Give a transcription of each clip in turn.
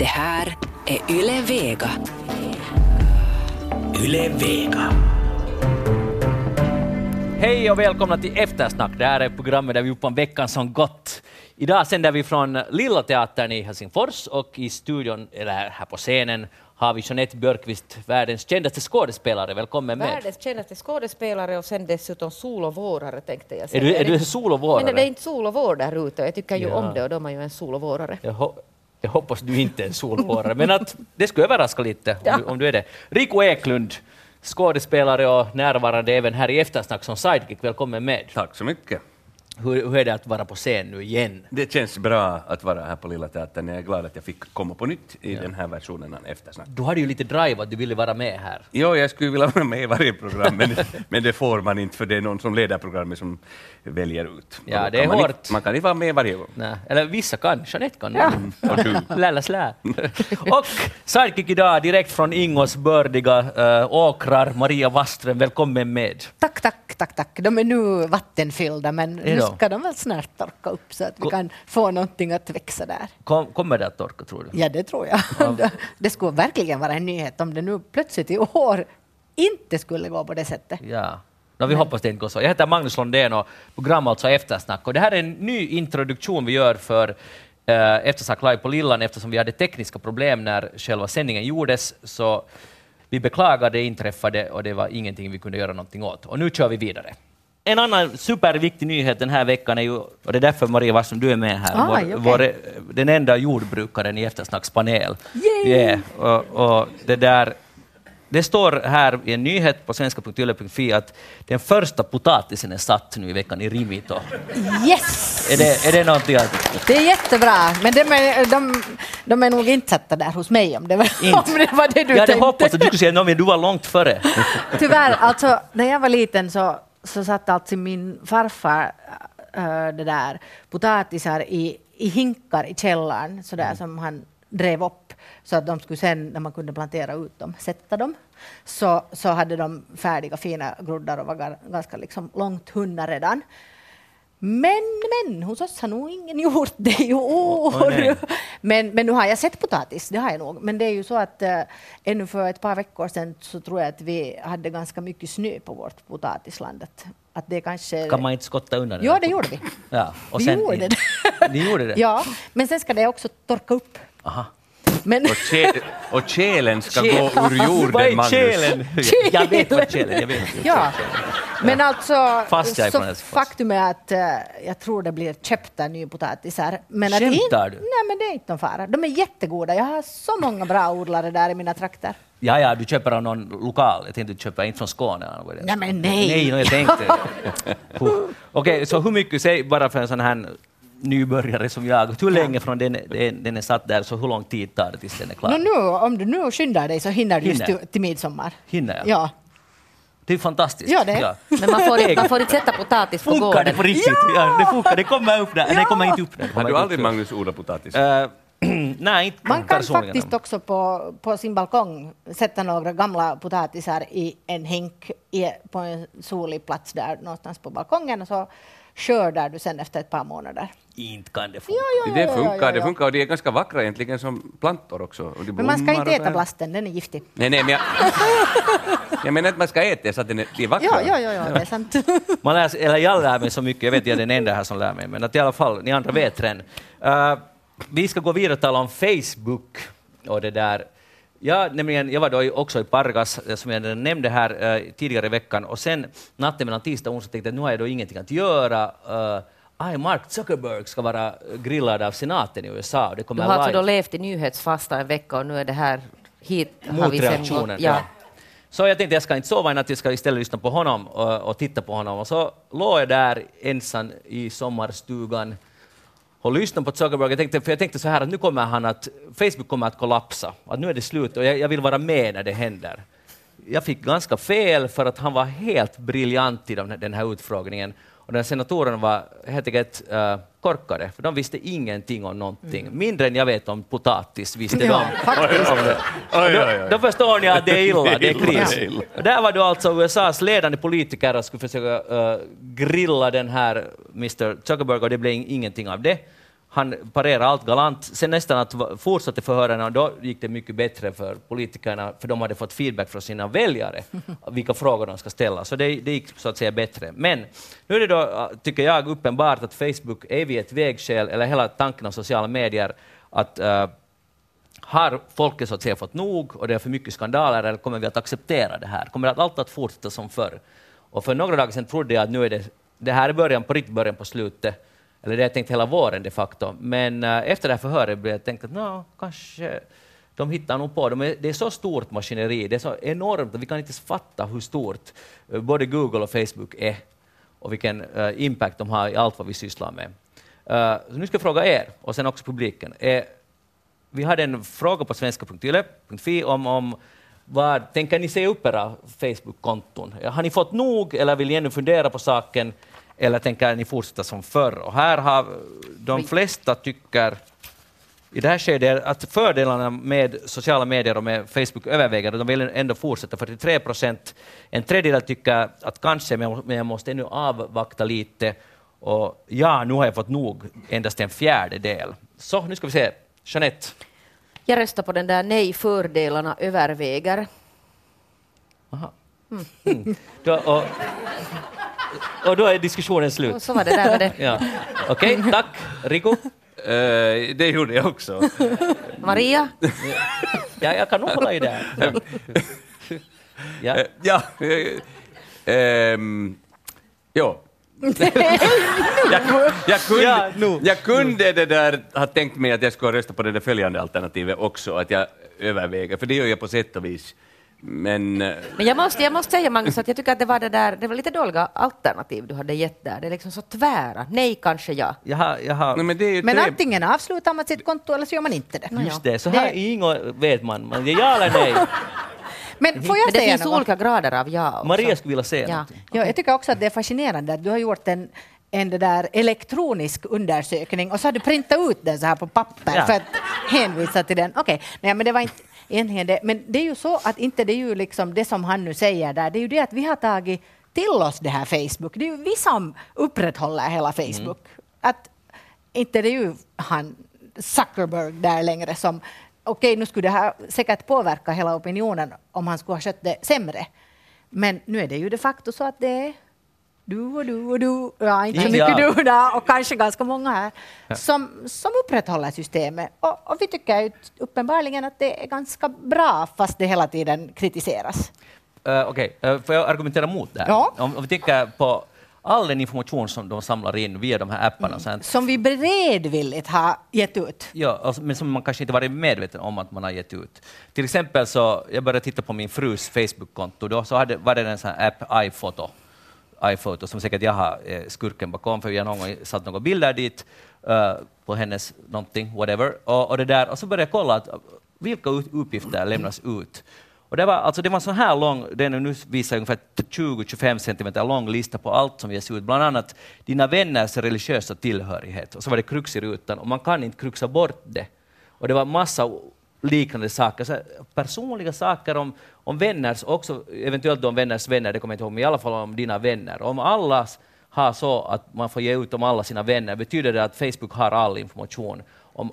Det här är Yle Vega. Yle Vega. Hej och välkomna till Eftersnack. Det här är programmet där vi upp om veckan som gått. Idag sänder vi från Lilla Teatern i Helsingfors och i studion, eller här på scenen, har vi Jeanette Björkqvist, världens kändaste skådespelare. Välkommen med. Världens kändaste skådespelare och sen dessutom sol och vårare tänkte jag Är säga. du, är du en Men sol och vårare? det är inte sol och vår där ute. Jag tycker ju Ja. om det och då är man ju en sol och vårare. Jag, jag hoppas du inte är en solvårare, men att det skulle överraska lite om, Ja. du, om du är det. Rico Eklund, skådespelare och närvarande även här i Eftersnack som sidekick. Välkommen med. Tack så mycket. Hur, hur är det att vara på scen nu igen? Det känns bra att vara här på Lilla Teatern. Jag är glad att jag fick komma på nytt i den här versionen av Eftersnack. Du hade ju lite drive att du ville vara med här. Jo, jag skulle vilja vara med i varje program, men, men det får man inte för det är någon som leder programmet som väljer ut. Ja, det är man hårt. Inte, man kan inte vara med varje gång. Nej, eller vissa kan, Jeanette kan. Ja. Och du. Lälla slä. Och sidekick idag direkt från Ingos bördiga äh, åkrar, Maria Waström, välkommen med. Tack, tack, tack, tack. De är nu vattenfyllda, men nu ska de väl snart torka upp så att vi Ko- kan få någonting att växa där. Kom, kommer det att torka, tror du? Ja, det tror jag. Det skulle verkligen vara en nyhet om det nu plötsligt i år inte skulle gå på det sättet. Ja. No, vi hoppas det inte går så. Jag heter Magnus Lundén och programmet alltså Eftersnack. Och det här är en ny introduktion vi gör för äh, Eftersnack live på Lillan eftersom vi hade tekniska problem när själva sändningen gjordes. Så vi beklagar det inträffade och det var ingenting vi kunde göra någonting åt. Och nu kör vi vidare. En annan superviktig nyhet den här veckan är ju, och det är därför Maria Wassum, du är med här, Aj, vår, okej. vår, den enda jordbrukaren i Eftersnacks panel. Yay! Yeah, och, och det där det står här i en nyhet på svenska.yle.fi att den första potatisen är satt nu i veckan i Rimito. Yes! Är det, är det någonting att... Det är jättebra, men de är, de, de är nog inte satta där hos mig om det var, om det, var det du Jag hade tänkte. hoppats att du skulle säga något, men du var långt före. Tyvärr, alltså när jag var liten så, så satt alltså min farfar äh, det där, potatisar i, i hinkar i källaren så där som han drev upp så att de skulle sen när man kunde plantera ut dem, sätta dem. Så, så hade de färdiga fina groddar och var ganska liksom långt hunna redan. Men, men, hos oss har nog ingen gjort det i år. Åh, nej. men, men nu har jag sett potatis, det har jag nog. Men det är ju så att äh, ännu för ett par veckor sedan så tror jag att vi hade ganska mycket snö på vårt potatisland. Att, att det kanske... Kan man inte skotta undan den? Ja, det gjorde vi. Ja, och Vi sen, gjorde det. Ni gjorde det? Ja, men sen ska det också torka upp. Aha. Men, Och, kä- och kärlen ska Kä- gå ur jorden, Vad är Magnus. kärlen? Jag vet vad kärlen är. Jag vet. ja. men alltså, faktum är att eh, jag tror det blir köpta nypotatisar. Men att Skämtar in- du? Nej, men det är inte någon fara. De är jättegoda. Jag har så många bra odlare där i mina trakter. Ja, ja, du köper av någon lokal. Jag tänkte du köper inte från Skåne. Nej, men nej. Nej, jag tänkte. Okej, så hur mycket, säg bara för en sån här nybörjare som jag, hur länge från den, den, den är satt där, så hur lång tid tar det tills den är klar? Nå, nu, om du nu skyndar dig så hinner du Hinner. till, till midsommar. Hinner jag? Ja. Det är fantastiskt. Ja, det. Men man får, inte, man får inte sätta potatis på Funkar det gården. på riktigt? Ja. det funkar, det kommer upp där. Nej, det kommer inte upp där. Det Har du aldrig, upp. Magnus, odlat potatis? Eh, nej, inte Man kan faktiskt också på, på sin balkong sätta några gamla potatisar i en hink i, på en solig plats där någonstans på balkongen och så skördar du sen efter ett par månader. Inte kan det funka. Ja, ja, det ja, ja, funkar, det funkar och de är ganska vackra egentligen som plantor också. Och de Men man ska inte äta blasten, den är giftig. Nej, nej, men jag, jag menar att man ska äta så att den är, de är vackra. Ja, ja, ja, ja det är sant. Man lär, eller jag lär mig så mycket, jag vet jag är den enda här som lär mig, men att i alla fall, ni andra vet redan. Uh, vi ska gå vidare och tala om Facebook och det där. Jag, nämligen, jag var då också i Pargas, eh, som jag nämnde här eh, tidigare i veckan, och sen natten mellan tisdag och onsdag tänkte jag att nu har jag då ingenting att göra. Aj, Mark Zuckerberg ska vara grillad av senaten i USA. Det Du kommer har alltså då levt i nyhetsfasta en vecka och nu är det här hit Motreaktionen. gått. Ja. Så jag tänkte jag ska inte sova i natt, jag ska istället lyssna på honom och, och titta på honom. Och så låg jag där ensam i sommarstugan och lyssna på Zuckerberg. Jag tänkte, för jag tänkte så här att nu kommer han att, Facebook kommer att kollapsa, att nu är det slut och jag, jag vill vara med när det händer. Jag fick ganska fel för att han var helt briljant i den här utfrågningen. Och den senatorerna var helt enkelt uh, korkade, för de visste ingenting om någonting. Mindre än jag vet om potatis visste Ja, de. faktiskt. om det. Oj, Då, oj, oj. då förstår ni att det är illa, det är kris. det är illa. Och Där var då alltså USAs ledande politiker och skulle försöka eh, grilla den här Mr Zuckerberg och det blev ingenting av det. Han parerade allt galant. Sen nästan att fortsatte förhören och då gick det mycket bättre för politikerna, för de hade fått feedback från sina väljare, vilka frågor de ska ställa. Så det, det gick så att säga bättre. Men nu är det då, äh, tycker jag, uppenbart att Facebook är vid ett vägskäl, eller hela tanken om sociala medier, att äh, har folket så att säga fått nog och det är för mycket skandaler eller kommer vi att acceptera det här? Kommer det allt att fortsätta som förr? Och för några dagar sedan trodde jag att nu är det, det här är början på riktigt början på slutet. Eller det har jag tänkt hela våren de facto. Men eh, efter det här förhöret blev jag tänkt att no, kanske de hittar nog på. De är, det är så stort maskineri, det är så enormt vi kan inte ens fatta hur stort eh, både Google och Facebook är och vilken uh, impact de har i allt vad vi sysslar med. Uh, så nu ska jag fråga er och sen också publiken. Uh, vi hade en fråga på svenska.yle.fi om, om vad tänker ni se upp era Facebook-konton? Har ni fått nog eller vill ni ännu fundera på saken eller tänker ni fortsätta som förr? Och här har de flesta tycker i det här skedet att fördelarna med sociala medier och med Facebook överväger, de vill ändå fortsätta. 43 procent, en tredjedel tycker att kanske, men jag måste ännu avvakta lite. Och ja, nu har jag fått nog, endast en fjärdedel. Så, nu ska vi se. Jeanette. Jag röstar på den där nej, fördelarna överväger. Aha. Mm. Då, och, och då är diskussionen Och slut. så var det där med det. Ja. Okej, tack. Rico? Eh, det gjorde jag också. Maria? Ja, jag kan nog hålla i det här. Ja. Eh, ja. eh, ehm, ja. jag, jag, kunde, Ja, nu. jag kunde det där, ha tänkt mig att jag skulle rösta på det där följande alternativet också, att jag överväger, för det gör jag på sätt och vis. Men eh, Men jag måste, jag måste säga Magnus att jag tycker att det var det där, det var lite dåliga alternativ du hade gett där. Det är liksom så tvära. Nej, kanske ja. Jag har, jag har, nej, men det är ju Men tre- antingen avslutar man sitt konto eller så gör man inte det. just det, så här ingår vet man. man det är ja eller nej. Men får jag Men det säga finns något? olika grader av ja också. Maria skulle vilja säga Ja. Ja, jag tycker också att det är fascinerande att du har gjort en, en det där elektronisk undersökning och så har du printat ut den så här på papper Ja. för att hänvisa till den. Okej, nej men det var inte det. Men det är ju så att inte det är ju liksom det som han nu säger där, det är ju det att vi har tagit till oss det här Facebook. Det är ju vi som upprätthåller hela Facebook. Att inte det är ju han Zuckerberg där längre som Okej, nu skulle det här säkert påverka hela opinionen om han skulle ha skött det sämre. Men nu är det ju de facto så att det är du och du och du, ja inte så Ja. mycket du där och kanske ganska många här, som, som upprätthåller systemet. Och, och vi tycker ju uppenbarligen att det är ganska bra fast det hela tiden kritiseras. Uh, Okej, eh, får jag argumentera mot det här? Ja. Om, om vi tänker på all den information som de samlar in via de här apparna, sånt, Som vi beredvilligt har gett ut. Ja, alltså, men som man kanske inte varit medveten om att man har gett ut. Till exempel så, jag började titta på min frus Facebook-konto, då så hade, var det en sån här app, iPhoto, iPhoto, som säkert jag har eh, skurken bakom, för jag har någon gång satt några bilder dit eh, på hennes någonting, whatever, och, och, det där, och så började jag kolla att, vilka ut- uppgifter lämnas ut. Och det var, alltså det var så här lång, den nu visar ungefär 20-25 centimeter lång lista på allt som ges ut, bland annat dina vänners religiösa tillhörighet. Och så var det krux i rutan och man kan inte kruxa bort det. Och det var massa liknande saker, så personliga saker om, om vänners, också eventuellt om vänners vänner, det kommer jag inte ihåg, men i alla fall om dina vänner. Om alla har så att man får ge ut om alla sina vänner, betyder det att Facebook har all information om,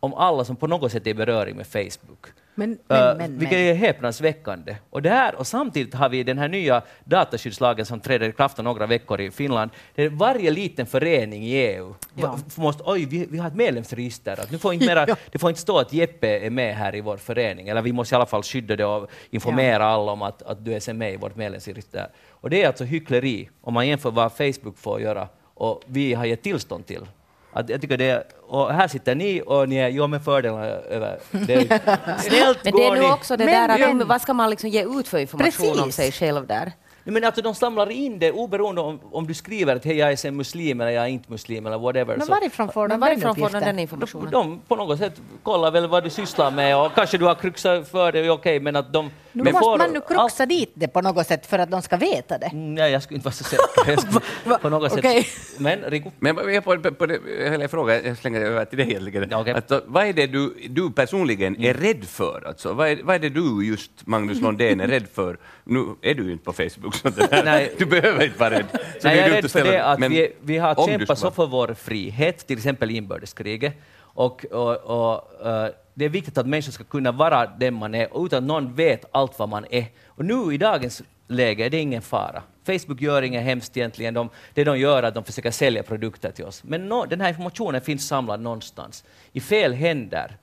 om alla som på något sätt är i beröring med Facebook. Men, Uh, men, men, vilket men. är häpnadsväckande. Och, det här, och samtidigt har vi den här nya dataskyddslagen som träder i kraft om några veckor i Finland. Det är varje liten förening i EU Ja. måste, oj, vi, vi har ett medlemsregister. Att nu får inte mera, Ja. Det får inte stå att Jeppe är med här i vår förening. Eller vi måste i alla fall skydda det och informera alla om att, att du är med i vårt medlemsregister. Och det är alltså hyckleri om man jämför vad Facebook får göra och vi har gett tillstånd till. Att jag tycker det och här sitter ni och ni är jo med fördelarna över. Det är, snällt Men det är nu ni. också det Men- där att men- vad ska man liksom ge ut för information om Precis. sig själv där? Men alltså de samlar in det oberoende om, om du skriver att hej, jag är en muslim eller jag är inte muslim eller whatever. Men så- varifrån får de den varifrån får de den de, informationen? de på något sätt kollar väl vad du sysslar med och kanske du har kruxat för det, okej, men att de... Nu måste får man nu kruxa dit det på något sätt för att de ska veta det. Mm, Nej, jag skulle inte vara så säker. Skulle- på något sätt. Men Rico? Men jag på, på, på det, jag frågar, jag slänger över till dig egentligen. Okej. Alltså, vad är det du, du personligen är rädd för? Alltså, vad, är, vad är det du, just Magnus Lundén, är rädd för? Nu är du ju inte på Facebook, också. Nej. Du behöver inte vara rädd. Så det Nej, jag är rädd för det att vi, vi har kämpat så för vår frihet, till exempel inbördeskriget. Och, och, och, eh, det är viktigt att människor ska kunna vara den man är utan att någon vet allt vad man är. Och nu i dagens läge är det ingen fara. Facebook gör inget hemskt egentligen. De, det de gör är att de försöker sälja produkter till oss. Men nå- den här informationen finns samlad någonstans. I fel händer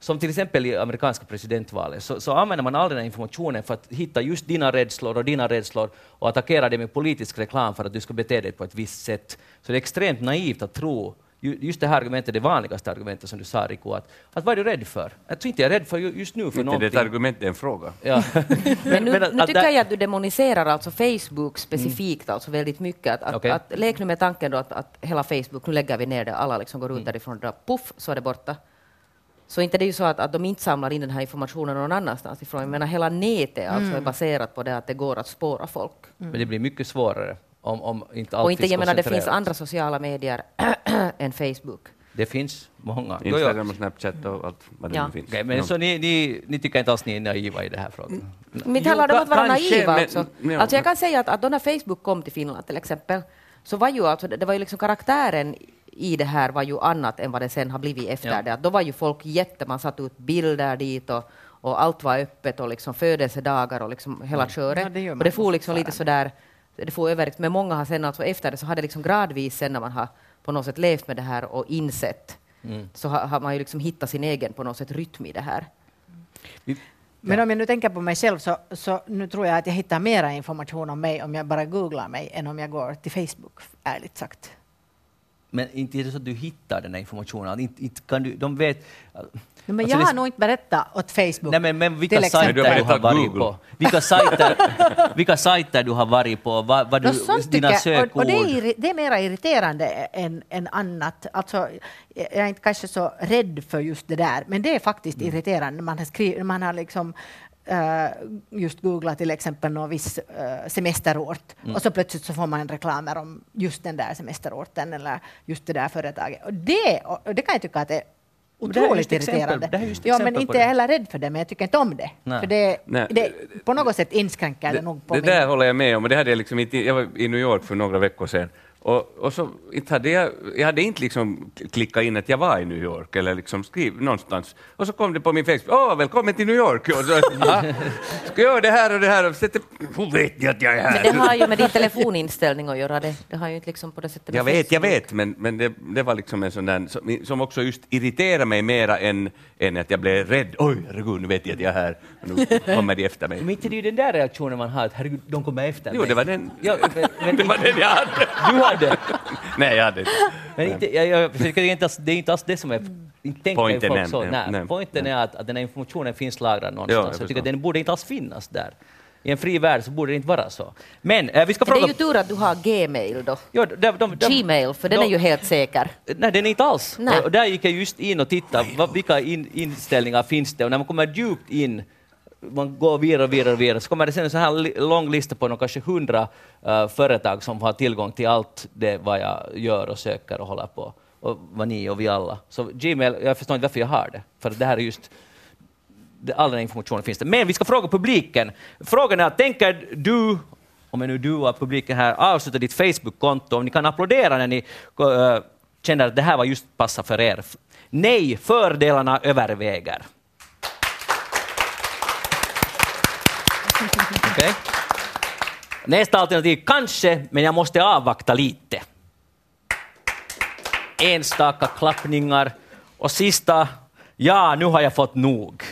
som till exempel i amerikanska presidentvalet, så, så använder man all den här informationen för att hitta just dina rädslor och dina rädslor och attackera det med politisk reklam för att du ska bete dig på ett visst sätt. Så det är extremt naivt att tro, ju- just det här argumentet, det vanligaste argumentet som du sa Rico, att, att vad är du rädd för? Jag tror inte jag är rädd för ju- just nu för Inte det är någonting. ett argument, det är en fråga. Ja. Men nu, Men att- nu tycker jag att du demoniserar alltså Facebook specifikt alltså väldigt mycket. Att, att, att, lek nu med tanken då att, att hela Facebook, nu lägger vi ner det, alla liksom går ut därifrån och drar puff, så är det borta. Så inte det är ju så att, att de inte samlar in den här informationen någon annanstans ifrån. Jag menar hela nätet alltså är baserat på det att det går att spåra folk. Men det blir mycket svårare om, om inte allt och inte, finns jag menar, det finns andra sociala medier än Facebook. Det finns många. Instagram och Snapchat och allt vad det Ja. nu finns. Okej, men så ni, ni, ni tycker inte alls ni är naiva i den här frågan? Men inte Jo, handlar det om att vara naiva men- alltså. ja. alltså. Jag kan säga att, att då när Facebook kom till Finland till exempel, så var ju alltså, det var ju liksom karaktären i det här var ju annat än vad det sen har blivit efter Ja. det. Att då var ju folk jätte, man satte ut bilder dit och, och allt var öppet och liksom födelsedagar och liksom hela köret. Ja, det och får liksom lite sådär, det får över, men många har sen alltså efter det så har det liksom gradvis sen när man har på något sätt levt med det här och insett, Mm. så har, har man ju liksom hittat sin egen på något sätt rytm i det här. Men om jag nu tänker på mig själv så, så nu tror jag att jag hittar mera information om mig om jag bara googlar mig än om jag går till Facebook, ärligt sagt. Men inte är det så att du hittar den här informationen? Inte, inte kan du, de vet... Men Alltså jag det- har nog inte berättat åt Facebook. Nej, men, men vilka sajter du du har varit Google. på? Vilka sajter, vilka sajter du har varit på? Vad, vad du, sånt dina tycker jag- sökord? och, och det, är, det är mera irriterande än, än annat. Alltså, jag är inte kanske så rädd för just det där, men det är faktiskt Mm. irriterande när man har, skrivit, man har liksom, just googlat till exempel någon viss uh, semesterort Mm. och så plötsligt så får man reklamer om just den där semesterorten eller just det där företaget. Och det, och det kan jag tycka att är det är otroligt just exempel- irriterande. det är ja, men inte det. är jag heller rädd för det, men jag tycker inte om det. Nej. För det, Nej. det på något sätt inskränker det, nog på det min... där håller jag med om. Det hade jag, liksom inte, jag var i New York för några veckor sedan. Och, och så inte hade jag, jag hade inte liksom klickat in att jag var i New York eller liksom skriv någonstans. Och så kom det på min Facebook. Åh, välkommen till New York! Och så, "Ja, ska jag göra det här och det här? Och så, hur vet ni att jag är här? Men det har ju med din telefoninställning att göra. Det, det har ju inte liksom på det sättet Jag vet, jag vet, men, men det, det var liksom en sån där som, som också just irriterar mig mera än, än att jag blev rädd. Oj, herregud, nu vet jag att jag är här. Och nu kommer de efter mig. Men inte det är ju den där reaktionen man har, att herregud, de kommer efter Jo, mig. det var den, Ja, men, men, det var den jag hade. Hade. Nej, jag hade inte. Men inte, jag, jag, försöker inte alls, det är inte alls det som är... Ju Pointen folk är- så. nej, Nej, pointen nej. är att, att den här informationen finns lagrad Ja, någonstans. jag jag tycker att den borde inte alls finnas där. I en fri värld så borde det inte vara så. Men eh, vi ska Men det fråga... är ju tur att du har Gmail då. Ja, de, de, de, Gmail, för den de- är ju helt säker. Nej, den är inte alls. Nej. Och där gick jag just in och tittade, vad, vilka in, inställningar finns det? Och när man kommer djupt in, man går vidare och vidare och vidare, så kommer det sen en så här lång lista på någon kanske hundra uh, företag som har tillgång till allt det vad jag gör och söker och håller på. Och vad ni och vi alla. Så Gmail, jag förstår inte varför jag har det, för det här är just det- all den informationen finns där. Men vi ska fråga publiken. Frågan är, tänker du, om jag nu du och publiken här, avsluta ditt Facebook-konto? Om ni kan applådera när ni uh, känner att det här var just passa för er. Nej, fördelarna överväger. Okej. Nästa alternativ, kanske, men jag måste avvakta lite. Enstaka klappningar. Och sista, ja, nu har jag fått nog.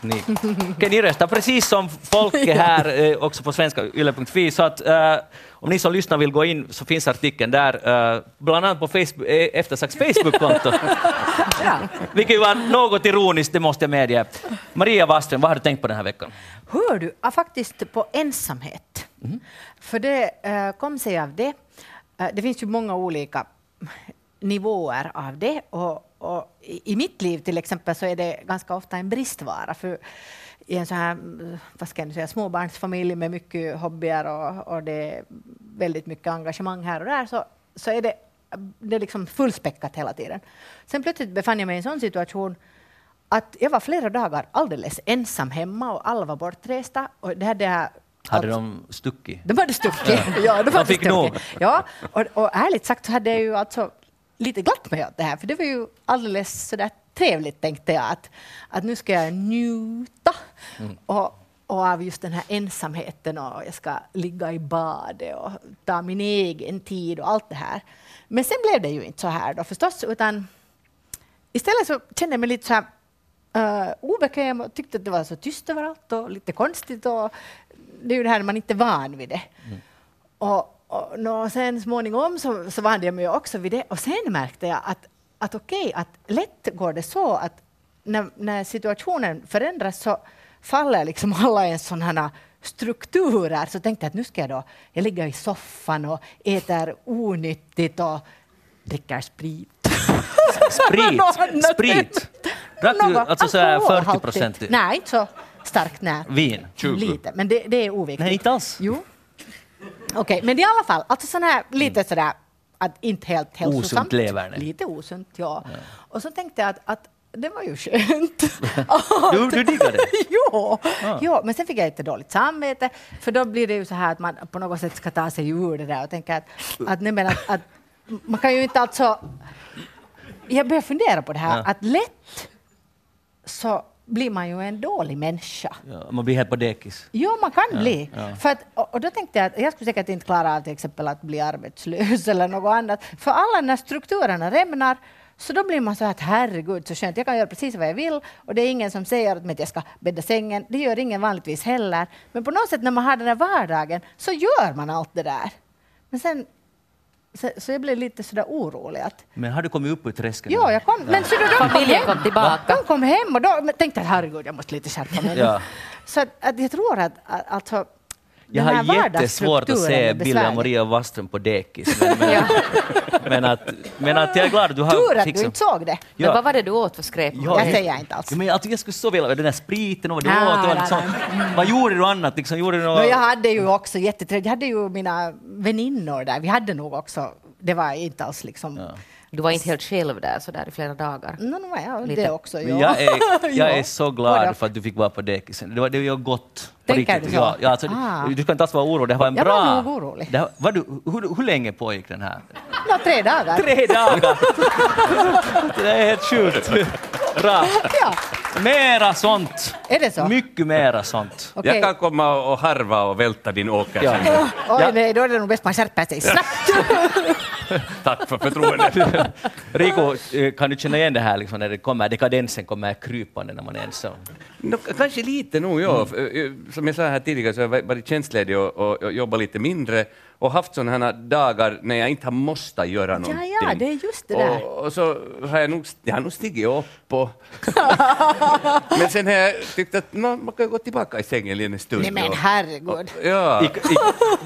Ni, Okej, ni röstar precis som folket här, eh, också på svenska yle.fi. Så att, eh, om ni som lyssnar vill gå in så finns artikeln där, eh, bland annat på Facebook, eh, Eftersacks Facebook-konto. Vilket var något ironiskt, det måste jag medge. Maria Wahlström, vad har du tänkt på den här veckan? Hör du, ja, faktiskt på ensamhet. För det eh, kom sig av det. Det finns ju många olika nivåer av det. Och i, mitt liv till exempel så är det ganska ofta en bristvara. För i en sån här vad ska jag säga, småbarnsfamilj med mycket hobbyer och, och det är väldigt mycket engagemang här och där så, så är det, det är liksom fullspäckat hela tiden. Sen plötsligt befann jag mig i en sån situation att jag var flera dagar alldeles ensam hemma och alla var bortresta. Och det hade jag Hade de stuckit? De hade stuckit. Ja, de hade fick stuckit. nog. Ja, och, och ärligt sagt så hade jag ju alltså lite glatt mig åt det här, för det var ju alldeles sådär trevligt tänkte jag att, att nu ska jag njuta Mm. och, och av just den här ensamheten och jag ska ligga i badet och ta min egen tid och allt det här. Men sen blev det ju inte så här då förstås, utan istället så kände jag mig lite så här uh, obekväm och tyckte att det var så tyst överallt och lite konstigt. Och det är ju det här man inte är van vid det. Och, och nå, sen småningom så, så vande jag mig också vid det. Och sen märkte jag att, att okej, att lätt går det så att när, när situationen förändras så faller liksom alla ens sådana strukturer. Så tänkte jag att nu ska jag då, jag ligger i soffan och äter onyttigt och dricker sprit. Sprit! Sprit! Drack du alltså så här 40 alkoholhaltigt. procent Nej, inte så starkt. Nej. vin? 20. Lite, men det, det är oviktigt. Nej, inte alls. Jo. Okej, men i alla fall, alltså sån här lite sådär, att inte helt hälsosamt. Osunt leverne. Lite osunt, ja. Och så tänkte jag att, att det var ju skönt. Du, du diggar det? jo, jo, men sen fick jag inte dåligt samvete, för då blir det ju så här att man på något sätt ska ta sig ur det där och tänka att, att, nej, men att, att man kan ju inte alltså... Jag börjar fundera på det här, Ja. att lätt så blir man ju en dålig människa. Ja, man blir helt på dekis. Jo, man kan bli. ja. För att, och, då tänkte jag att jag skulle säkert inte klara av till exempel att bli arbetslös eller något annat. För alla när strukturerna rämnar så då blir man så att herregud så skönt, jag kan göra precis vad jag vill och det är ingen som säger åt mig att jag ska bädda sängen. Det gör ingen vanligtvis heller. Men på något sätt när man har den här vardagen så gör man allt det där. Men sen, så, så jag blev lite sådär orolig att Men har du kommit upp ur träsket? Ja, jag kom, men så då, de kom Familjen hem. kom tillbaka. De kom hem och då men tänkte jag herregud, jag måste lite skärpa mig. nu." Ja. Så att, att jag tror att, att alltså, Jag har jättesvårt att se är bilden av besvärlig. Maria Wastström på dekis. Men, men, men, att, men att jag är glad att du har Tur att du inte såg det. Ja. Men vad var det du åt för skräp? Ja, jag säger inte alls. Ja, men alltså, jag skulle så vilja, den där spriten och vad du Ah, åt, och nej, liksom, vad gjorde du annat? Liksom, gjorde du något? Nå, jag hade ju också jättetrevligt. Jag hade ju mina väninnor där. Vi hade nog också, det var inte alls liksom... Ja. Du var inte helt själv där så där i flera dagar. No, no, ja, Lite. det också. Men ja. jag, är, jag Ja. är så glad för att du fick vara på dekisen. Det var, det var gott. Tänker riktigt. du så? Ja, ja, alltså, Ah. Du ska inte alls vara orolig. Det var en Jag bra... var nog orolig. Det, var du, hur, hur länge pågick den här? Nå, tre dagar. Tre dagar! det är helt sjukt. Bra. Ja, Mera sånt. är det så? Mycket mera sånt. Okej. Jag kan komma och harva och välta din åker Ja. sen. Oj, Ja. nej, då är det nog bäst man skärper sig snabbt. Tack för förtroendet. Rico, eh, kan du känna igen det här liksom, när det kommer, dekadensen kommer krypande när man är ensam? No, kanske lite nog, ja. Eh, Som jag sa här tidigare så har jag varit tjänstledig och, och, och jobbat lite mindre och haft sådana här dagar när jag inte har måste göra någonting. ja, det är just det där. Och, och så har jag nog, jag har nog stigit upp och... Men sen har jag tyckt att no, man kan gå tillbaka i sängen en stund. nej, men och- herregud. Ja. I, i,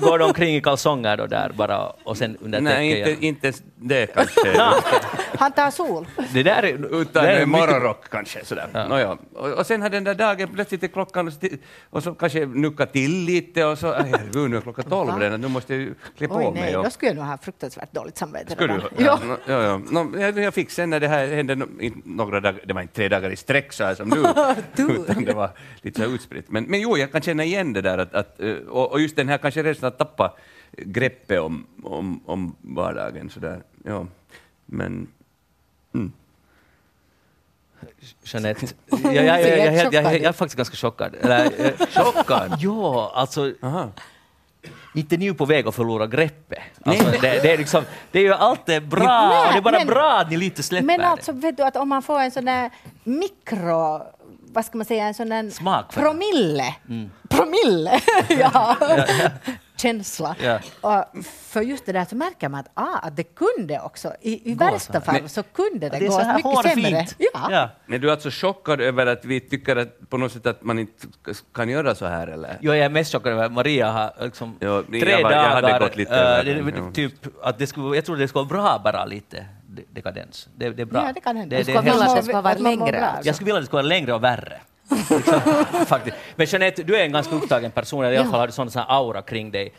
går de omkring i kalsonger då där bara och sen under Nej, inte, inte ens det kanske. Han tar sol. Det där är, Utan det är en mycket- morgonrock kanske. Sådär. Ja. Nåja. Och, och sen har den där dagen plötsligt är klockan och, och så kanske nucka till lite och så, herregud nu är klockan tolv redan, nu måste jag klä på Oj, mig. nej, Och, då skulle jag nog ha fruktansvärt dåligt samvete. skulle du? Ja. Ja. no, ja, ja. No, jag, jag fick sen när det här hände no, inte några dagar, det var inte tre dagar i sträck mixar som du. Utan det var lite så utspritt. Men, men jo, jag kan känna igen det där att, att eh, och, och, just den här kanske rädslan att tappa greppet om, om, om vardagen sådär. Ja, men... Mm. Jeanette, jag, jag, jag, jag, jag, är faktiskt ganska chockad. Eller, eh, chockad? Ja, alltså... Aha inte nu på väg att förlora greppet. Alltså, det, det, är liksom, det är ju alltid bra, Nej, det är bara men, bra att ni lite släpper det. Men alltså, vet du, att om man får en sån där mikro... Vad ska man säga? En sån där Smak för- promille. Promille, ja. Känsla. Ja. Och för just det där så märker man att, ah, att det kunde också, i, i Gå värsta fall Men- så kunde det, det gå så här mycket sämre. Ja. Ja. Men du är alltså chockad över att vi tycker att på något sätt att man inte kan göra så här eller? Jo, jag är mest chockad över att Maria har liksom jag tre var- jag hade dagar, gått lite eh, över det, typ, att det skulle, jag tror det skulle vara bra bara lite dekadens. Det, det är bra. Ja, det kan hända. Det, Du det är skulle vilja att det ska vara längre, bra. alltså. Jag skulle vilja att det skulle vara längre och värre. Liksom, faktiskt. Men Jeanette, du är en ganska upptagen person, eller i alla fall har du sån sån här aura kring dig.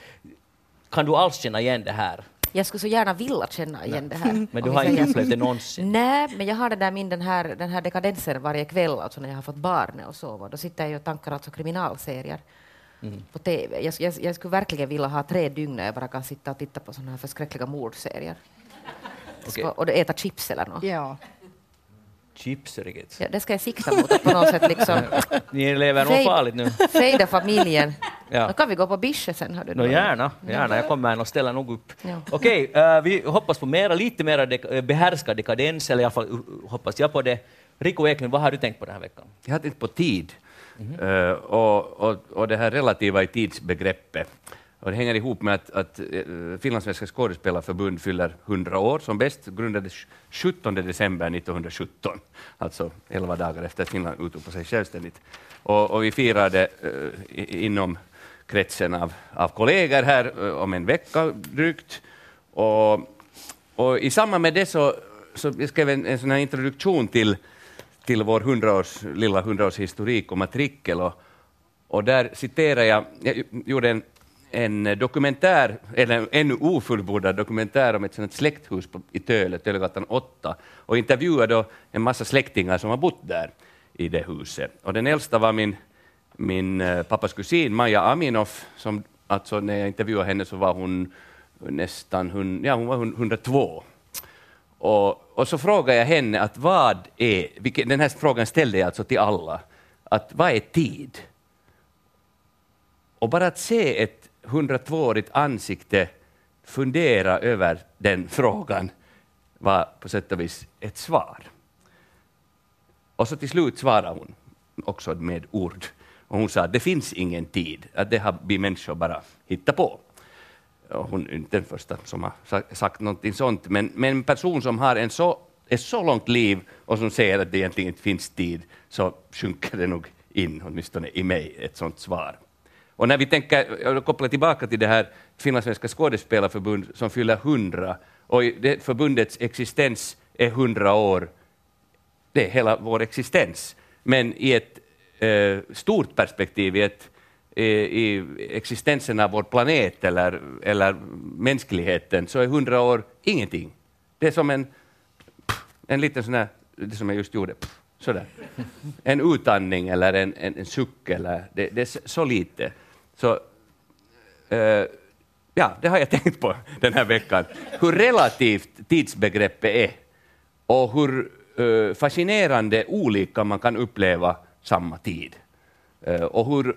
Kan du alls känna igen det här? Jag skulle så gärna vilja känna igen det här. Men du har inte upplevt det någonsin? Nej, men jag har det där min, den här, den här dekadensen varje kväll, alltså när jag har fått barnet och sova. Då sitter jag och tankar alltså kriminalserier. på TV. Jag, jag, jag skulle verkligen vilja ha tre dygn när jag bara kan sitta och titta på sådana här förskräckliga mordserier. Ska- Och äta chips eller något. Ja. Chips riktigt. Ja, det ska jag sikta mot, att på något sätt liksom Ni lever nog farligt nu. fejda familjen. Ja. Då kan vi gå på Bische sen. Hör du No, gärna, gärna. Jag kommer och ställer nog upp. Ja. Okej, eh, vi hoppas på mera, lite mera dek- eh, behärskad dekadens, eller i alla fall uh, hoppas jag på det. Rico Eklund, vad har du tänkt på den här veckan? Jag hade inte på tid. Eh, och, och, och det här relativa i tidsbegreppet. Och det hänger ihop med att, att eh, Finlandssvenska skådespelarförbund fyller 100 år. Som bäst grundades 17 december 1917, alltså 11 dagar efter att Finland utropade sig självständigt. Och, och vi firade eh, inom kretsen av, av kollegor här eh, om en vecka drygt. Och, och i samband med det så, så jag skrev en, en sån här introduktion till, till vår 100-års, lilla hundraårshistorik och matrikel. Och, och där citerar jag, jag gjorde en, en eh, dokumentär, eller en ännu ofullbordad dokumentär om ett sånt släkthus på, i Töle, Tölegatan 8, och intervjuade då en massa släktingar som har bott där i det huset. Och den äldsta var min, min eh, pappas kusin Maja Aminoff, som alltså när jag intervjuade henne så var hon nästan ja, hon var 102. Och, och så frågade jag henne att vad är, vilken, den här frågan ställde jag alltså till alla, att vad är tid? Och bara att se ett 102-årigt ansikte fundera över den frågan var på sätt och vis ett svar. Och så till slut svarade hon också med ord. Och hon sa att det finns ingen tid, att det har vi människor bara hittat på. Och hon är inte den första som har sagt någonting sånt, men, men en person som har en så, ett så långt liv och som säger att det egentligen inte finns tid, så sjunker det nog in, åtminstone i mig, ett sånt svar. Och när vi tänker, jag kopplar tillbaka till det här Finlandssvenska skådespelarförbund som fyller 100, och det förbundets existens är 100 år, det är hela vår existens. Men i ett eh, stort perspektiv, i, ett, eh, i existensen av vår planet eller, eller mänskligheten, så är 100 år ingenting. Det är som en, en liten sån här, det som jag just gjorde, sådär. En utandning eller en, en, en suck, eller, det, det är så- lite. Så, uh, ja, det har jag tänkt på den här veckan. Hur relativt tidsbegreppet är och hur uh, fascinerande olika man kan uppleva samma tid. Uh, och hur,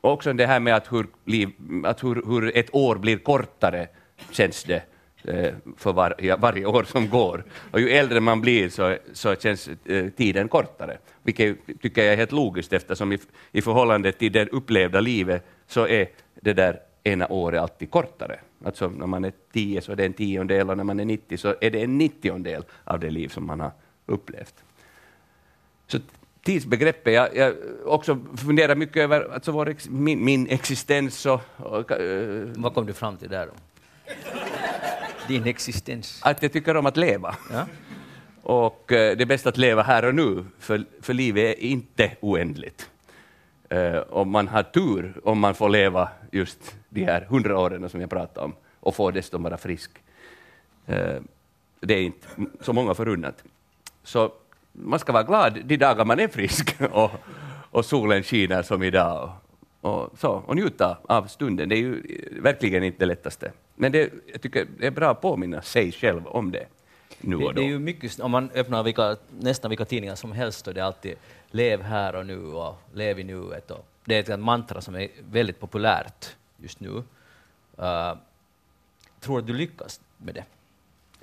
också det här med att, hur, liv, att hur, hur ett år blir kortare, känns det Eh, för var, ja, varje år som går. Och ju äldre man blir så, så känns eh, tiden kortare, vilket tycker jag är helt logiskt eftersom i, i förhållande till det upplevda livet så är det där ena året alltid kortare. Alltså när man är tio så är det en tiondel och när man är 90 så är det en nittiondel av det liv som man har upplevt. Så tidsbegreppet, jag, jag också funderar mycket över alltså vår, ex- min, min existens och, och eh, Vad kom du fram till där då? Din existens. att jag tycker om att leva. Ja? Och eh, det är bäst att leva här och nu, för, för livet är inte oändligt. Eh, och man har tur om man får leva just de här hundra åren som jag pratade om, och får dessutom vara frisk. Eh, det är inte så många förunnat. Så man ska vara glad de dagar man är frisk och, och solen skiner som idag. Och, så, och njuta av stunden. Det är ju verkligen inte det lättaste. Men det, jag tycker det är bra att påminna sig själv om det nu Det, och det då. är ju mycket, om man öppnar vilka, nästan vilka tidningar som helst, och det är alltid lev här och nu och lev i nuet. Och det är ett mantra som är väldigt populärt just nu. Uh, tror du du lyckas med det?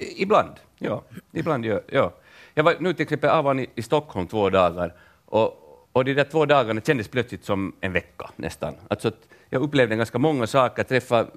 I- Ibland, ja. Ibland gör, ja. Jag var nu till exempel var i, i Stockholm två dagar och, och de där två dagarna kändes plötsligt som en vecka nästan. Alltså jag upplevde ganska många saker, träffade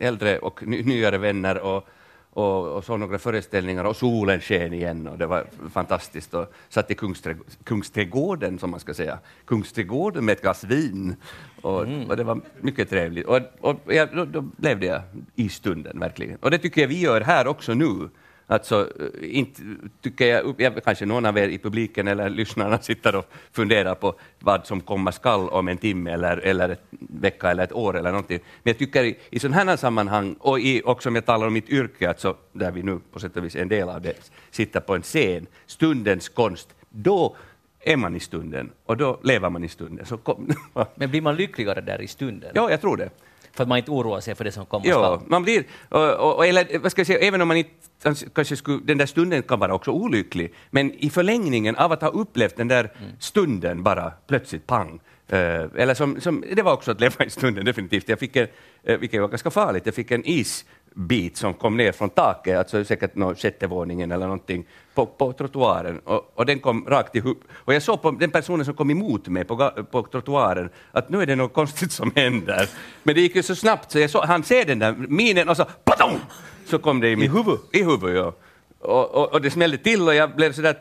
eh, äldre och ny, nyare vänner och, och, och såg några föreställningar och solen sken igen och det var fantastiskt. Och satt i Kungsträdg- Kungsträdgården, som man ska säga, Kungsträdgården med ett glas vin och, och det var mycket trevligt. Och, och jag, då, då blev det i stunden verkligen. Och det tycker jag vi gör här också nu. Alltså, eh, inte tycker jag, jag, kanske någon av er i publiken eller lyssnarna sitter och funderar på vad som komma skall om en timme eller, eller en vecka eller ett år eller någonting. Men jag tycker i, i sådana här sammanhang, och i, också om jag talar om mitt yrke, alltså, där vi nu på sätt och vis en del av det, sitter på en scen, stundens konst, då är man i stunden och då lever man i stunden. Så kom, Men blir man lyckligare där i stunden? ja, jag tror det. För att man inte oroar sig för det som komma Ja, man blir, och, och, och, eller vad ska jag säga, även om man inte kanske skulle, den där stunden kan vara också olycklig, men i förlängningen av att ha upplevt den där stunden bara plötsligt pang, eh, eller som, som, det var också att leva i stunden definitivt. Jag fick en, eh, vilket var ganska farligt, jag fick en isbit som kom ner från taket, alltså säkert nå sjätte våningen eller någonting, på, på trottoaren och, och den kom rakt i huvudet. Och jag såg på den personen som kom emot mig på, på trottoaren att nu är det något konstigt som händer. Men det gick ju så snabbt så jag såg, han ser den där minen och så patong! Så kom det i, mitt, huvudet? I huvudet, ja. Och, och, och det smällde till och jag blev sådär,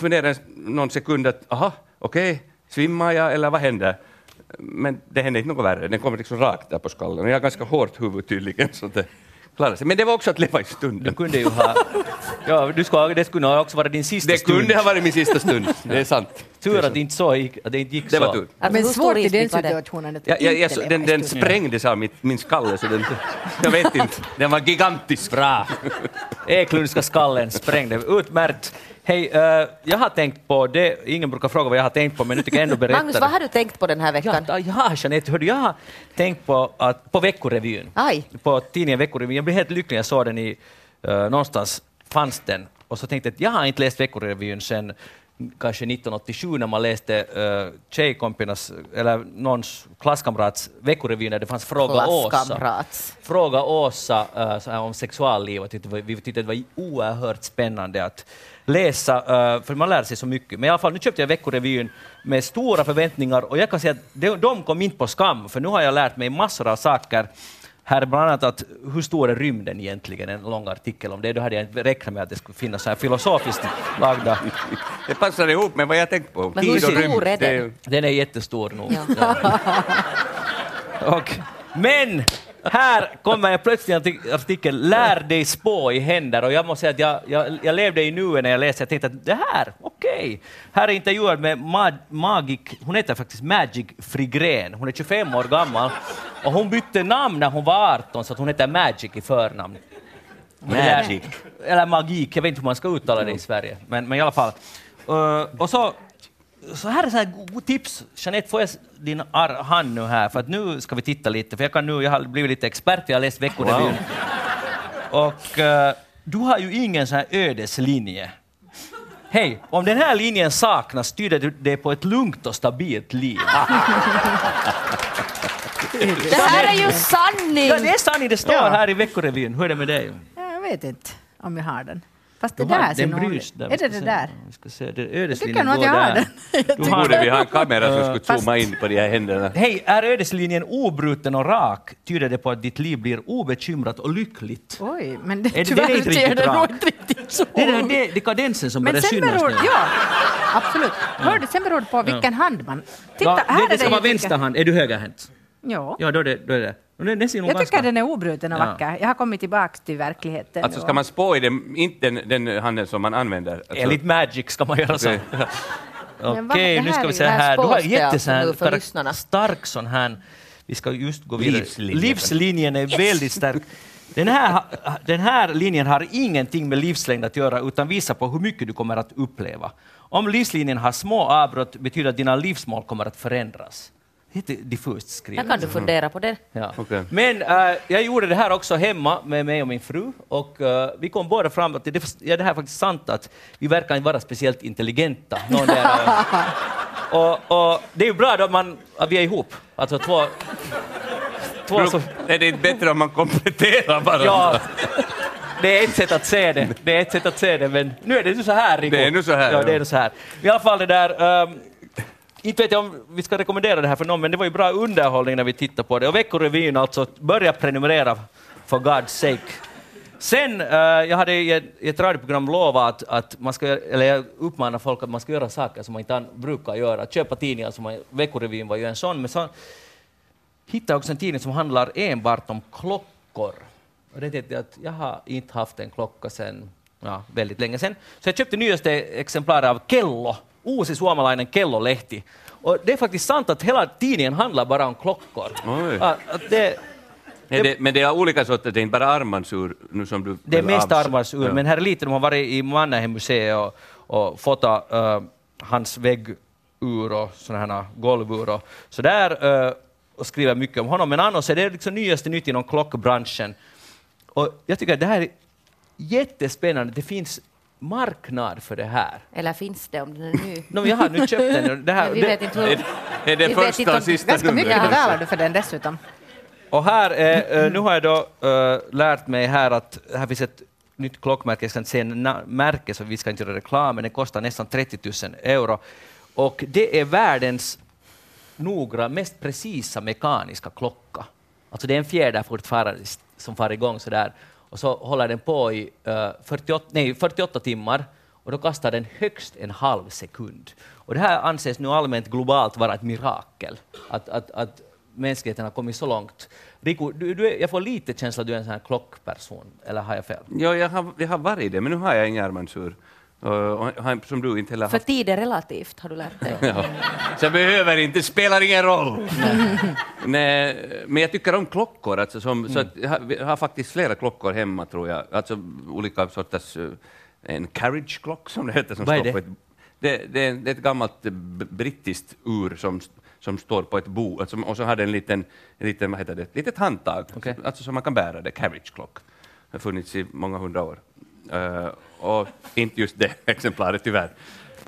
funderade någon sekund att aha, okej, svimmar jag eller vad händer? Men det hände inte något värre, den kom liksom rakt där på skallen och jag har ganska hårt huvud tydligen så det klarade sig. Men det var också att leva i Du stunden. kunde ju ha... Ja, du skulle, det skulle nog också vara din sista Det stund. kunde ha varit min sista stund, det är sant. Tur att det inte, så gick, att det inte gick Det så. var tur. Alltså, Men svårt i den det? situationen att jag, jag, inte så- den, den sprängdes av mitt, min skalle, så den, jag vet inte, den var gigantisk. Bra! Eklundska skallen sprängde. Utmärkt! Hej, eh, jag har tänkt på det, ingen brukar fråga vad jag har tänkt på, men nu tycker jag ändå berätta Magnus, vad har du tänkt på den här veckan? Ja, ja Jeanette, hördu, jag har tänkt på, att, på Veckorevyn. Aj. På tidningen Veckorevyn. Jag blev helt lycklig när jag såg den i, uh, någonstans fanns den. Och så tänkte jag att jag har inte läst Veckorevyn sedan kanske 1987 när man läste uh, tjejkompinas, eller någons klasskamrats Veckorevy när det fanns Fråga Åsa. Fråga Åsa uh, om sexualliv vi tyckte det var oerhört spännande att läsa, uh, för man lär sig så mycket. Men i alla fall, nu köpte jag Veckorevyn med stora förväntningar och jag kan säga att de, de kom inte på skam, för nu har jag lärt mig massor av saker. Här är bland annat att hur stor är rymden egentligen, en lång artikel om det. Då hade jag inte räknat med att det skulle finnas så här filosofiskt lagda. Det passar ihop med vad jag tänkt på. Men hur stor är den? Den är jättestor nog. Ja. Och, men här kommer jag plötsligt en artikel, lär dig spå i händer. Och jag måste säga att jag, jag, jag levde i nuet när jag läste. Jag tänkte att det här, okej. Här är intervjuad med Mag, Magic, hon heter faktiskt Magic Frigren. Hon är 25 år gammal. Och hon bytte namn när hon var 18 så att hon heter Magic i förnamn. Magic. Eller magik, jag vet inte hur man ska uttala det i Sverige. Men, men i alla fall. Uh, och så, så här är så här tips. Jeanette, får jag din ar- hand nu här? För att nu ska vi titta lite. För jag, kan nu, jag har blivit lite expert, för jag har läst Veckorevyn. Och uh, du har ju ingen sån här ödeslinje. Hej, om den här linjen saknas tyder du det på ett lugnt och stabilt liv. Det här är ju sanning! Ja, det är sanning, det står Ja. här i Veckorevyn. Hur är det med dig? Ja, jag vet inte om jag har den. Fast det har- där ser nog... Är det det se. där? Vi ska se, det, ödeslinjen går där. har borde vi ha en kamera som skulle Fast- zooma in på de här händerna. Hej, är ödeslinjen obruten och rak tyder det på att ditt liv blir obekymrat och lyckligt. Oj, men det, det- det är tyvärr inte ser riktigt det nog inte riktigt så Det är den dekadensen som Men börjar synas beror, nu. ja, absolut. Hör du, sen beror det på vilken hand man... Titta, Ja, här det, det är ska vara vänster hand. Är du högerhänt? Ja. Ja, då är det. Då är det. Den, den ser nog Jag ganska... tycker den är obruten och Ja. vacker. Jag har kommit tillbaka till verkligheten. Alltså ska man spå i den, inte den, den handen som man använder? Alltså, Enligt Magic ska man göra så. Okej. Okej, Men vad- det nu ska vi är- se här här. Du har spås det jätte så här nu för karak- lyssnarna. stark sån här... Vi ska just gå vidare. Livslinjen. Livslinjen är väldigt stark. Den här, den här linjen har ingenting med livslängd att göra utan visar på hur mycket du kommer att uppleva. Om livslinjen har små avbrott betyder att dina livsmål kommer att förändras. Det är lite diffust skrivet. Här kan du fundera på det. Ja. Okej. Men äh, jag gjorde det här också hemma med mig och min fru och äh, vi kom båda fram att det, ja, det här är faktiskt sant att vi verkar inte vara speciellt intelligenta. Någon där, och, och det är ju bra då man, att vi är ihop. Alltså två... två som, Är det inte bättre om man kompletterar bara? ja, det är ett sätt att se det. Det är ett sätt att se det, men nu är det så här, Rico. Det är nu så här, Ja, det är nu så här. I alla fall det där... ehm, inte vet jag om vi ska rekommendera det här för någon, men det var ju bra underhållning när vi tittade på det. Och Veckorevyn alltså, börja prenumerera for God's sake. Sen, uh, jag hade i ett, i ett radioprogram lovat att, att man ska, göra- eller jag uppmanar folk att man ska göra saker som man inte brukar göra. Köpa tidningar, som man, Veckorevyn var ju en sån, men så hittade jag också en tidning som handlar enbart om klockor. Och det tänkte jag att jag har inte haft en klocka sen ja, väldigt länge sen. Så jag köpte nyaste exemplaret av Kello, Uusi suomalainen kellolehti. Och det är faktiskt sant att hela tidningen handlar bara om klockor. Att det, Är det, men det är olika sorter, det är inte bara armbandsur nu som du... det är mest armbandsur, Ja. men här är lite, de har varit i Mannerheim museet och, och fotat uh, hans väggur och sådana här golvur och så där eh, och skriver mycket om honom. Men annars är det liksom nyaste nytt inom klockbranschen. Och jag tycker att det här är jättespännande. Det finns marknad för det här. Eller finns det om den är ny? No, jag har nu köpt den. Det här, vi vet inte hur... Är, det Vi första och sista Ganska mycket betalar du för den dessutom. Och här är, eh, nu har jag då eh, lärt mig här att här finns ett nytt klockmärke, jag ska inte säga märke så vi ska inte göra reklam, men det kostar nästan 30 000 euro. Och det är världens noggranna, mest precisa mekaniska klocka. Alltså det är en fjäder fortfarande som far igång sådär och så håller den på i eh, uh, 48, nej, 48 timmar och då kastar den högst en halv sekund. Och det här anses nu allmänt globalt vara ett mirakel, att, att, att mänskligheten har kommit så långt. Riku, du, du jag får lite känsla att du är en sån här klockperson, eller har jag fel? Ja, jag har, jag har varit det, men nu har jag ingen armbandsur. Och, och, har- som du inte heller För tid är relativt, har du lärt dig. Ja. Så jag behöver inte, spelar ingen roll. Nej, men jag tycker om klockor, alltså som, så att jag, har, jag har faktiskt flera klockor hemma tror jag. Alltså olika sorters, eh, en carriage clock som det heter. Som Vad är står det? På ett, det, det, är, det är ett gammalt eh, brittiskt ur som, som står på ett bo, alltså, och så har det en liten, en liten vad heter det, ett litet handtag, Okej. alltså som man kan bära det, carriage clock. Det har funnits i många hundra år. Eh, och inte just det exemplaret tyvärr.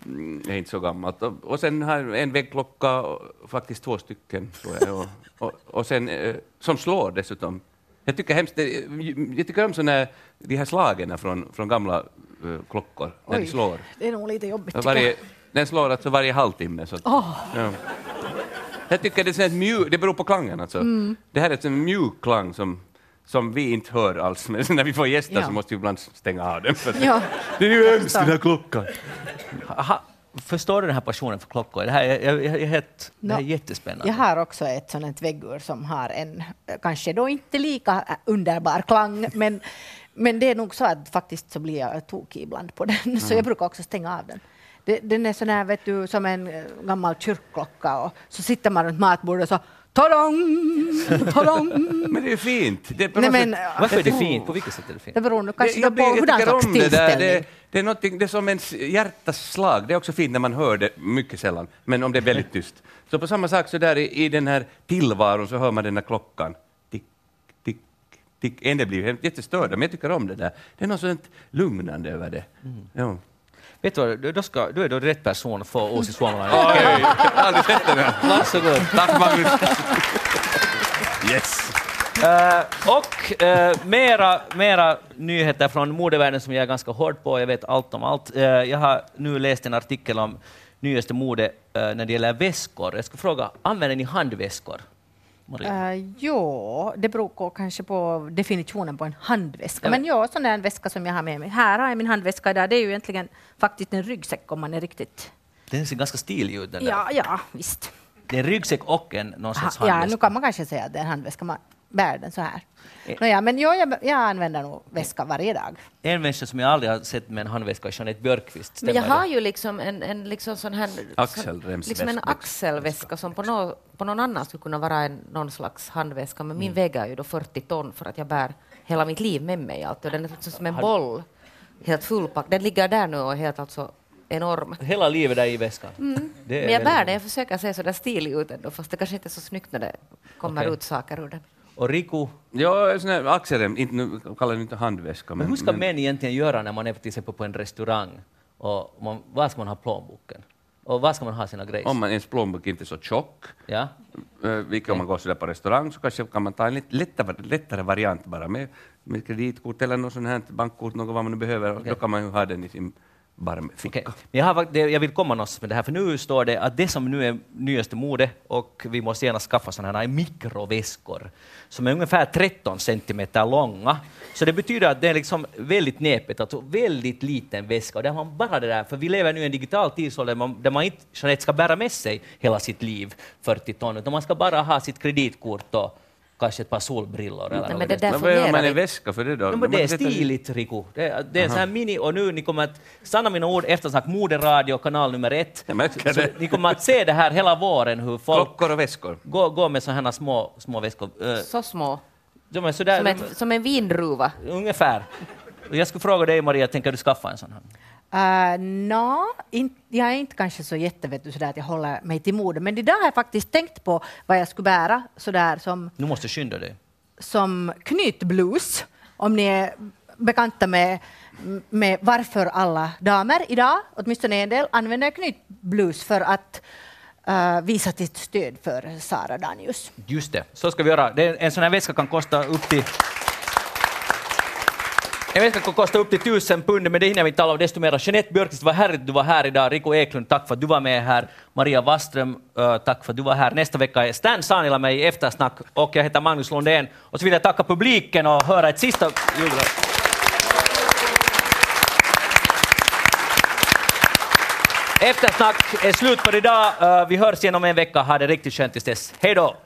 Mm, är inte så gammalt. Och, och sen har en väggklocka, faktiskt två stycken, tror jag. Och, och, och sen, eh, som slår dessutom. Jag tycker hemskt, det- jag tycker om såna, de här slagen från, från gamla eh, klockor, när de Oj, slår. Det är nog lite jobbigt. Varje, den slår alltså varje halvtimme. Så att, ja. Jag tycker det är mjuk, det beror på klangen alltså. Mm. Det här är en mjuk klang som, som vi inte hör alls, men när vi får gäster Ja. så måste vi ibland stänga av den. För Ja. Det är ju hemskt den här klockan. Aha, förstår du den här passionen för klockor? Det här är, jag, jag, helt, det här är jättespännande. Jag har också ett sånt väggur som har en, kanske då inte lika underbar klang, men, men det är nog så att faktiskt så blir jag tokig ibland på den, så jag brukar också stänga av den. Det, den är sån här, vet du, som en gammal kyrkklocka och så sitter man runt matbordet och så tadang, tadang. Men det är ju fint. Det är på Nej, något men, sätt- Varför är det fint? På vilket sätt är det fint? Det beror nog kanske Det- jag, då blir- på jag hurdan tycker slags om det där. tillställning. Det, det, är någonting, det är som ens hjärtas slag. Det är också fint när man hör det mycket sällan, men om det är väldigt tyst. Så på samma sak så där i, i den här tillvaron så hör man den här klockan. Tick, tick, tick. En del blir ju jättestörda, men jag tycker om det där. Det är något sånt lugnande över det. Ja. Vet du vad, du, då ska, du är då rätt person Åsi Suomalainen. Oj, jag har aldrig sett den här. Varsågod. Tack Magnus. Yes. Eh, och eh, mera, mera nyheter från modevärlden som jag är ganska hård på. Jag vet allt om allt. Eh, jag har nu läst en artikel om nyaste mode när det gäller väskor. Jag ska fråga, använder ni handväskor? Maria? Uh, jo, det beror kanske på definitionen på en handväska. Ja, men ja, sån där en väska som jag har med mig. Här har jag min handväska idag. Det är ju egentligen faktiskt en ryggsäck om man är riktigt... Den ser ganska stilig ut. Den där. Ja, ja, visst. Det är en ryggsäck och en någon Ha, sorts ja, nu handväska. kan man kanske säga att det är en handväska. Man bär den så här. Eh. Nåja, men ja, jag, jag använder nog väska varje dag. En människa som jag aldrig har sett med en handväska är Jeanette Björkqvist. Men jag har det? ju liksom en, en liksom sån här... Axelremsväska. Liksom en axelväska som på, nå, på någon annan skulle kunna vara en, någon slags handväska, men Mm. min väger ju då 40 ton för att jag bär hela mitt liv med mig alltid. Och den är liksom som en Har- boll, helt fullpackad. Den ligger där nu och är helt alltså enorm. Hela livet där i väskan. Det är Mm. Men jag bär den, jag försöker se så där stilig ut ändå, fast det kanske inte är så snyggt när det kommer Okej. ut saker ur den. Och Riku, Ja, sån här axelrem, inte, nu kallar det inte handväska. men hur ska män egentligen göra när man är till exempel på en restaurang och man, var ska man ha plånboken? Och var ska man ha sina grejer? Om man ens plånbok inte är så tjock, Ja? eh, vilket om man går sådär på restaurang, så kanske kan man ta en lite lättare, lättare variant bara med, med kreditkort eller något sånt här bankkort, något vad man nu behöver. Okej. Då kan man ju ha den i sin barmficka. Okej. Jag, har, jag vill komma någonstans med det här, för nu står det att det som nu är nyaste mode, och vi måste gärna skaffa sådana här mikroväskor, som är ungefär 13 centimeter långa. Så det betyder att det är liksom väldigt näpet, alltså väldigt liten väska. Och där har man bara det där, för vi lever nu i en digital tidsålder där man, där man inte Jeanette, ska bära med sig hela sitt liv 40 ton, utan man ska bara ha sitt kreditkort och kanske ett par solbrillor. Eller Nej, men det där Men vad gör man en väska för det då? No, men det är stiligt, Riku. Det är, det är en sån här mini, och nu ni kommer att, sanna mina ord, eftersnack moderadio, kanal nummer ett. Så det. ni kommer att se det här hela våren, hur folk Klockor och väskor. går, går med sådana här små, små väskor. Så små, De är sådär, som, ett, som en vindruva. ungefär. Och jag skulle fråga dig, Maria, tänker du skaffa en sån här? Uh, Nå, in, jag är inte kanske så jättevet du, sådär att jag håller mig till mode, men idag har jag faktiskt tänkt på vad jag skulle bära sådär som, Nu måste skynda dig. som knytblus, om ni är bekanta med, med varför alla damer idag, åtminstone en del, använder knytblus för att uh, visa sitt stöd för Sara Danius. Just det, så ska vi göra. Det en sån här väska kan kosta upp till en väska kan kosta upp till tusen pund, men det hinner vi inte tala om desto mer. Jeanette Björkqvist, vad härligt att du var här idag. Rico Eklund, tack för att du var med här. Maria Wasström, tack för att du var här. Nästa vecka är Stan Sanila med i Eftersnack och jag heter Magnus Lundén. Och så vill jag tacka publiken och höra ett sista julglas. Eftersnack är slut för idag. Vi hörs igen om en vecka. Ha det riktigt skönt tills dess. Hej då!